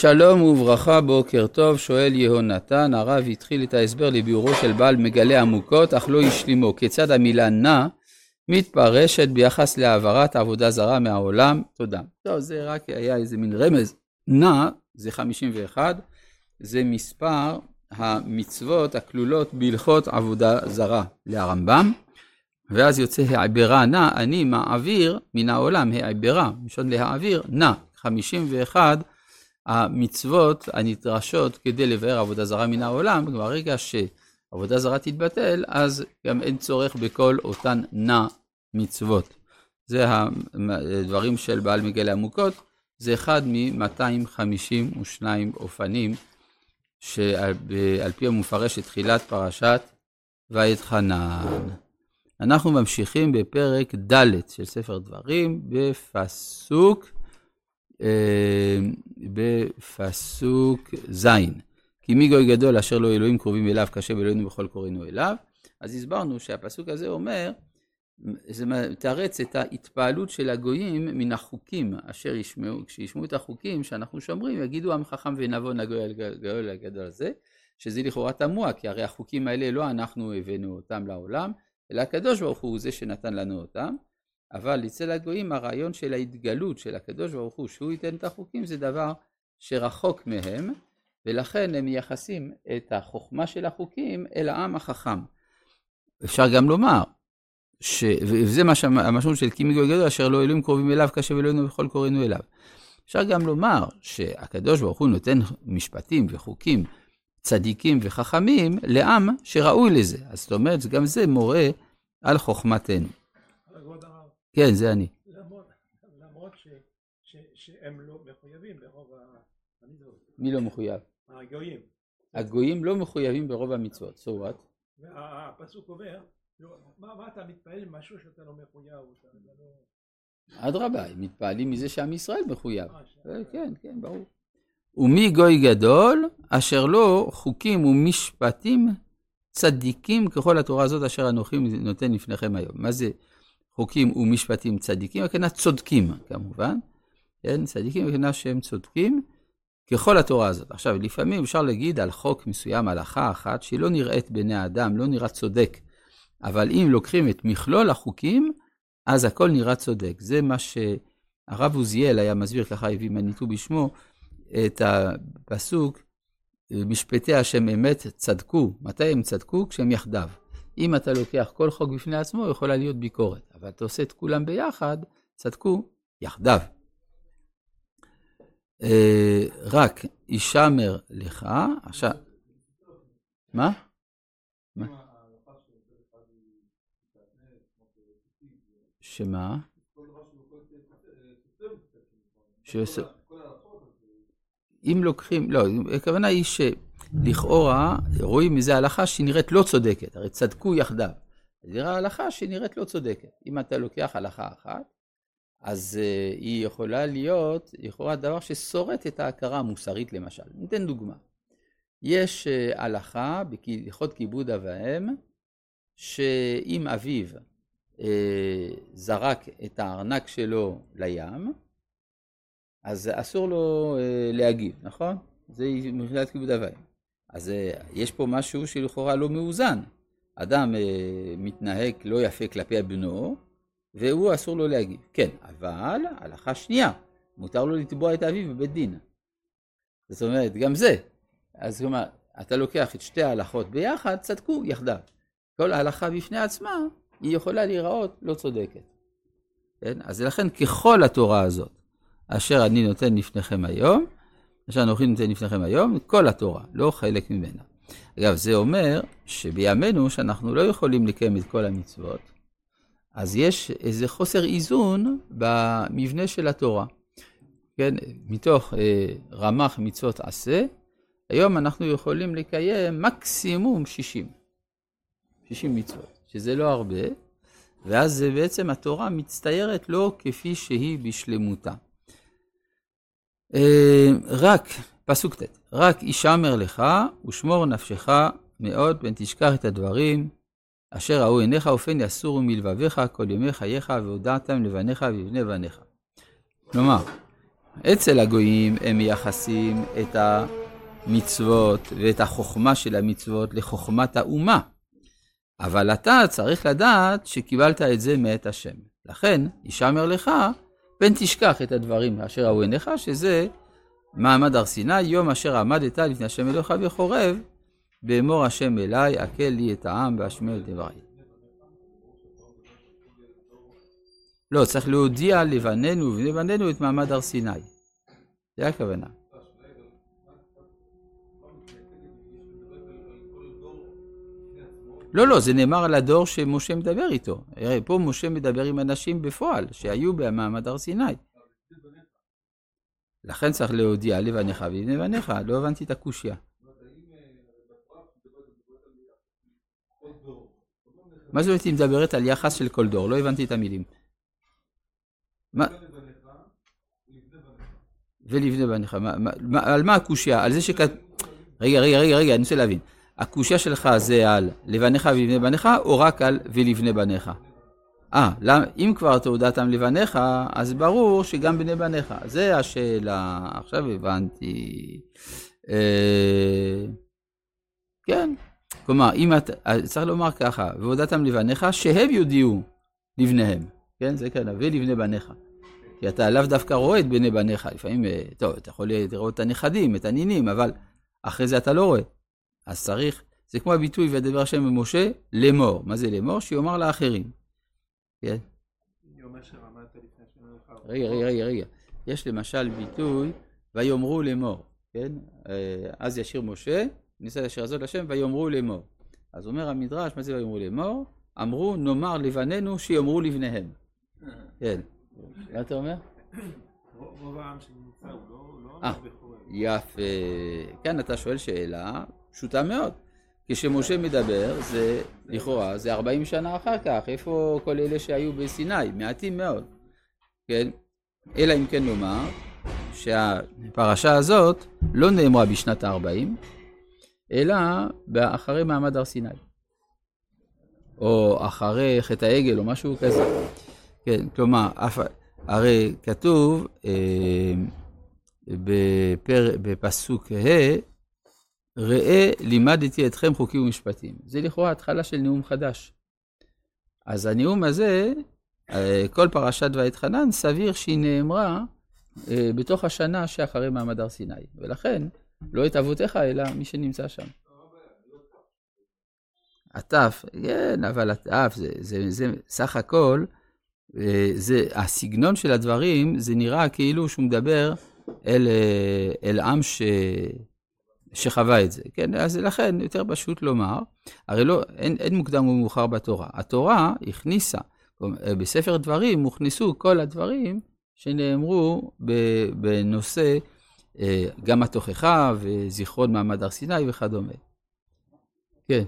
שלום וברכה, בוקר טוב, שואל יהונתן, הרב התחיל את ההסבר לביאורו של בעל מגלה עמוקות, אך לא השלימו. כיצד המילה נע מתפרשת ביחס להעברת עבודה זרה מהעולם? תודה. טוב, זה רק היה איזה מין רמז. נע זה 51, זה מספר המצוות הכלולות בהלכות עבודה זרה להרמב"ם, ואז יוצא העברה נע, אני מעביר מן העולם, העברה, משון להעביר, נע, 51 המצוות הנדרשות כדי לבאר עבודה זרה מן העולם, ברגע שעבודה זרה תתבטל, אז גם אין צורך בכל אותן נע מצוות. זה הדברים של בעל מגלה עמוקות, זה אחד מ-252 אופנים שעל פי המופרש את תחילת פרשת ואתחנן. אנחנו ממשיכים בפרק ד' של ספר דברים, בפסוק בפסוק ז', כי מי גוי גדול אשר לו אלוהים קרובים אליו, קשה ואלוהינו בכל קוראינו אליו. אז הסברנו שהפסוק הזה אומר, זה מתרץ את ההתפעלות של הגויים מן החוקים אשר ישמעו, כשישמעו את החוקים שאנחנו שומרים, יגידו עם חכם ונבון הגדול הגדול הזה, שזה לכאורה תמוה, כי הרי החוקים האלה לא אנחנו הבאנו אותם לעולם, אלא הקדוש ברוך הוא זה שנתן לנו אותם. אבל אצל הגויים הרעיון של ההתגלות של הקדוש ברוך הוא, שהוא ייתן את החוקים, זה דבר שרחוק מהם, ולכן הם מייחסים את החוכמה של החוקים אל העם החכם. אפשר גם לומר, ש... וזה מה המשמעות של כי מגוי גדול, אשר לא אלוהים קרובים אליו, כאשר אלוהינו וכל קוראינו אליו. אפשר גם לומר שהקדוש ברוך הוא נותן משפטים וחוקים צדיקים וחכמים לעם שראוי לזה. אז זאת אומרת, גם זה מורה על חוכמתנו. כן, זה אני. למרות שהם לא מחויבים ברוב ה... מי לא מחויב? הגויים. הגויים לא מחויבים ברוב המצוות, so what? והפסוק אומר, לא, מה אתה מתפעל עם משהו שאתה לא מחויב? לא- אדרבה, הם מתפעלים מזה שעם ישראל מחויב. אה, אה, כן, כן, ברור. ומי גוי גדול, אשר לו חוקים ומשפטים צדיקים ככל התורה הזאת אשר אנוכי נותן לפניכם היום. מה זה חוקים ומשפטים צדיקים, הכוונה צודקים כמובן, כן, צדיקים הכוונה שהם צודקים, ככל התורה הזאת. עכשיו, לפעמים אפשר להגיד על חוק מסוים, הלכה אחת, שהיא לא נראית בעיני האדם, לא נראה צודק, אבל אם לוקחים את מכלול החוקים, אז הכל נראה צודק. זה מה שהרב עוזיאל היה מסביר, ככה הביא מניתו בשמו, את הפסוק, משפטי השם אמת צדקו. מתי הם צדקו? כשהם יחדיו. אם אתה לוקח כל חוק בפני עצמו, יכולה להיות ביקורת. אבל אתה עושה את כולם ביחד, צדקו יחדיו. אה, רק ישמר לך, עכשיו... מה? שמה? אם לוקחים, לא, הכוונה היא שלכאורה רואים מזה הלכה שהיא נראית לא צודקת, הרי צדקו יחדיו. נראה הלכה שנראית לא צודקת. אם אתה לוקח הלכה אחת, אז uh, היא יכולה להיות, לכאורה דבר ששורט את ההכרה המוסרית למשל. ניתן דוגמה. יש uh, הלכה בהלכות כיבוד אב ואם, שאם אביו uh, זרק את הארנק שלו לים, אז אסור לו להגיב, נכון? זה מבחינת כיבוד אב ואם. אז uh, יש פה משהו שלכאורה לא מאוזן. אדם אה, מתנהג לא יפה כלפי בנו, והוא אסור לו להגיב. כן, אבל הלכה שנייה, מותר לו לתבוע את אביו בבית דין. זאת אומרת, גם זה. אז כלומר, אתה לוקח את שתי ההלכות ביחד, צדקו יחדיו. כל ההלכה בפני עצמה, היא יכולה להיראות לא צודקת. כן? אז לכן ככל התורה הזאת, אשר אני נותן לפניכם היום, אשר אנוכי נותן לפניכם היום, כל התורה, לא חלק ממנה. אגב, זה אומר שבימינו, שאנחנו לא יכולים לקיים את כל המצוות, אז יש איזה חוסר איזון במבנה של התורה. כן, מתוך אה, רמ"ח מצוות עשה, היום אנחנו יכולים לקיים מקסימום 60. 60 מצוות, שזה לא הרבה, ואז בעצם התורה מצטיירת לא כפי שהיא בשלמותה. אה, רק פסוק ט', רק ישמר לך ושמור נפשך מאוד פן תשכח את הדברים אשר ראו עיניך ופן יסורו מלבביך כל ימי חייך והודעתם לבניך ובני בניך. כלומר, אצל הגויים הם מייחסים את המצוות ואת החוכמה של המצוות לחוכמת האומה. אבל אתה צריך לדעת שקיבלת את זה מאת השם. לכן, ישמר לך, פן תשכח את הדברים אשר ראו עיניך, שזה מעמד הר סיני, יום אשר עמדת לפני השם אלוהיך בחורב, באמור השם אליי, הקל לי את העם והשמיע את דבריי. לא, צריך להודיע לבנינו ובני בנינו את מעמד הר סיני. זה הכוונה. לא, לא, זה נאמר על הדור שמשה מדבר איתו. פה משה מדבר עם אנשים בפועל, שהיו במעמד הר סיני. לכן צריך להודיע לבניך ולבני בניך, לא הבנתי את הקושייה. מה זאת אומרת היא מדברת על יחס של כל דור? לא הבנתי את המילים. מה? ולבני בניך. על מה הקושייה? על זה שכת... רגע, רגע, רגע, רגע, אני רוצה להבין. הקושייה שלך זה על לבניך ולבני בניך, או רק על ולבני בניך? אה, אם כבר תעודתם לבניך, אז ברור שגם בני בניך. זה השאלה, עכשיו הבנתי. אה, כן, כלומר, אם אתה, צריך לומר ככה, והודעתם לבניך, שהם יודיעו לבניהם. כן, זה כאן, ולבני בניך. כי אתה לאו דווקא רואה את בני בניך, לפעמים, אה, טוב, אתה יכול לראות את הנכדים, את הנינים, אבל אחרי זה אתה לא רואה. אז צריך, זה כמו הביטוי, וידבר השם במשה, לאמור. מה זה לאמור? שיאמר לאחרים. כן? רגע, רגע, רגע, רגע. יש למשל ביטוי, ויאמרו לאמור, כן? אה, אז ישיר משה, ניסה לשיר הזאת לשם, ויאמרו לאמור. אז אומר המדרש, מה זה ויאמרו לאמור? אמרו, נאמר לבנינו שיאמרו לבניהם. כן. מה אתה אומר? רוב העם שנמצא הוא לא, לא אה, יפה. כאן אתה שואל שאלה פשוטה מאוד. כשמשה מדבר, זה לכאורה, זה 40 שנה אחר כך, איפה כל אלה שהיו בסיני? מעטים מאוד, כן? אלא אם כן נאמר שהפרשה הזאת לא נאמרה בשנת ה-40, אלא אחרי מעמד הר סיני. או אחרי חטא העגל או משהו כזה. כן, כלומר, הרי כתוב אה, בפר, בפסוק ה' ראה לימדתי אתכם חוקים ומשפטים. זה לכאורה התחלה של נאום חדש. אז הנאום הזה, אה, כל פרשת ואתחנן, סביר שהיא נאמרה אה, בתוך השנה שאחרי מעמד הר סיני. ולכן, לא את אבותיך, אלא מי שנמצא שם. הטף, כן, אבל הטף, זה, זה, זה סך הכל, אה, זה, הסגנון של הדברים, זה נראה כאילו שהוא מדבר אל, אל עם ש... שחווה את זה, כן? אז לכן יותר פשוט לומר, הרי לא, אין, אין מוקדם ומאוחר בתורה. התורה הכניסה, בספר דברים הוכנסו כל הדברים שנאמרו בנושא אה, גם התוכחה וזיכרון מעמד הר סיני וכדומה. כן.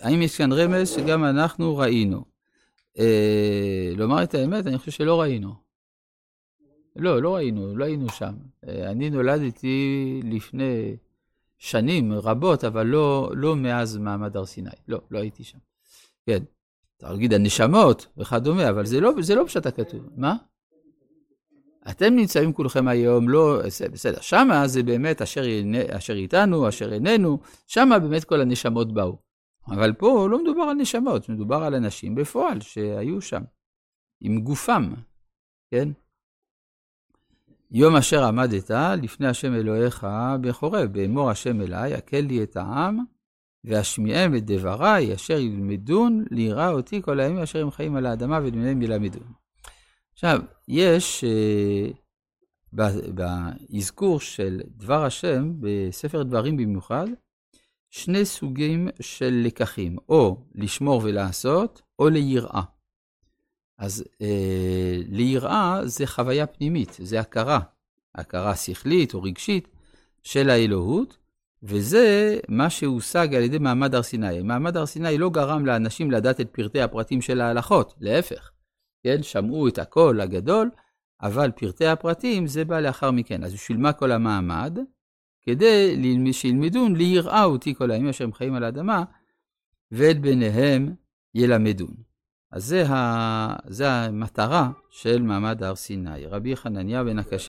האם יש כאן רמז שגם אנחנו ראינו? אה, לומר את האמת, אני חושב שלא ראינו. לא, לא ראינו, לא היינו שם. אה, אני נולדתי לפני שנים רבות, אבל לא, לא מאז מעמד הר סיני. לא, לא הייתי שם. כן, אתה להגיד הנשמות וכדומה, אבל זה לא, זה לא פשוט הכתוב. מה? אתם נמצאים כולכם היום, לא, בסדר, שמה זה באמת אשר, אשר איתנו, אשר איננו, שמה באמת כל הנשמות באו. אבל פה לא מדובר על נשמות, מדובר על אנשים בפועל שהיו שם, עם גופם, כן? יום אשר עמדת לפני השם אלוהיך בחורב, באמור השם אליי, הקל לי את העם, ואשמיעם את דבריי, אשר ילמדון ליראה אותי כל הימים אשר הם חיים על האדמה ולמדם ילמדון. עכשיו, יש uh, באזכור של דבר השם, בספר דברים במיוחד, שני סוגים של לקחים, או לשמור ולעשות, או ליראה. אז אה, ליראה זה חוויה פנימית, זה הכרה, הכרה שכלית או רגשית של האלוהות, וזה מה שהושג על ידי מעמד הר סיני. מעמד הר סיני לא גרם לאנשים לדעת את פרטי הפרטים של ההלכות, להפך, כן, שמעו את הקול הגדול, אבל פרטי הפרטים זה בא לאחר מכן. אז בשביל מה כל המעמד? כדי שילמדון ליראה אותי כל הימים אשר הם חיים על האדמה, ואת ביניהם ילמדון. אז זה, ה... זה המטרה של מעמד הר סיני. רבי חנניה בן הקשה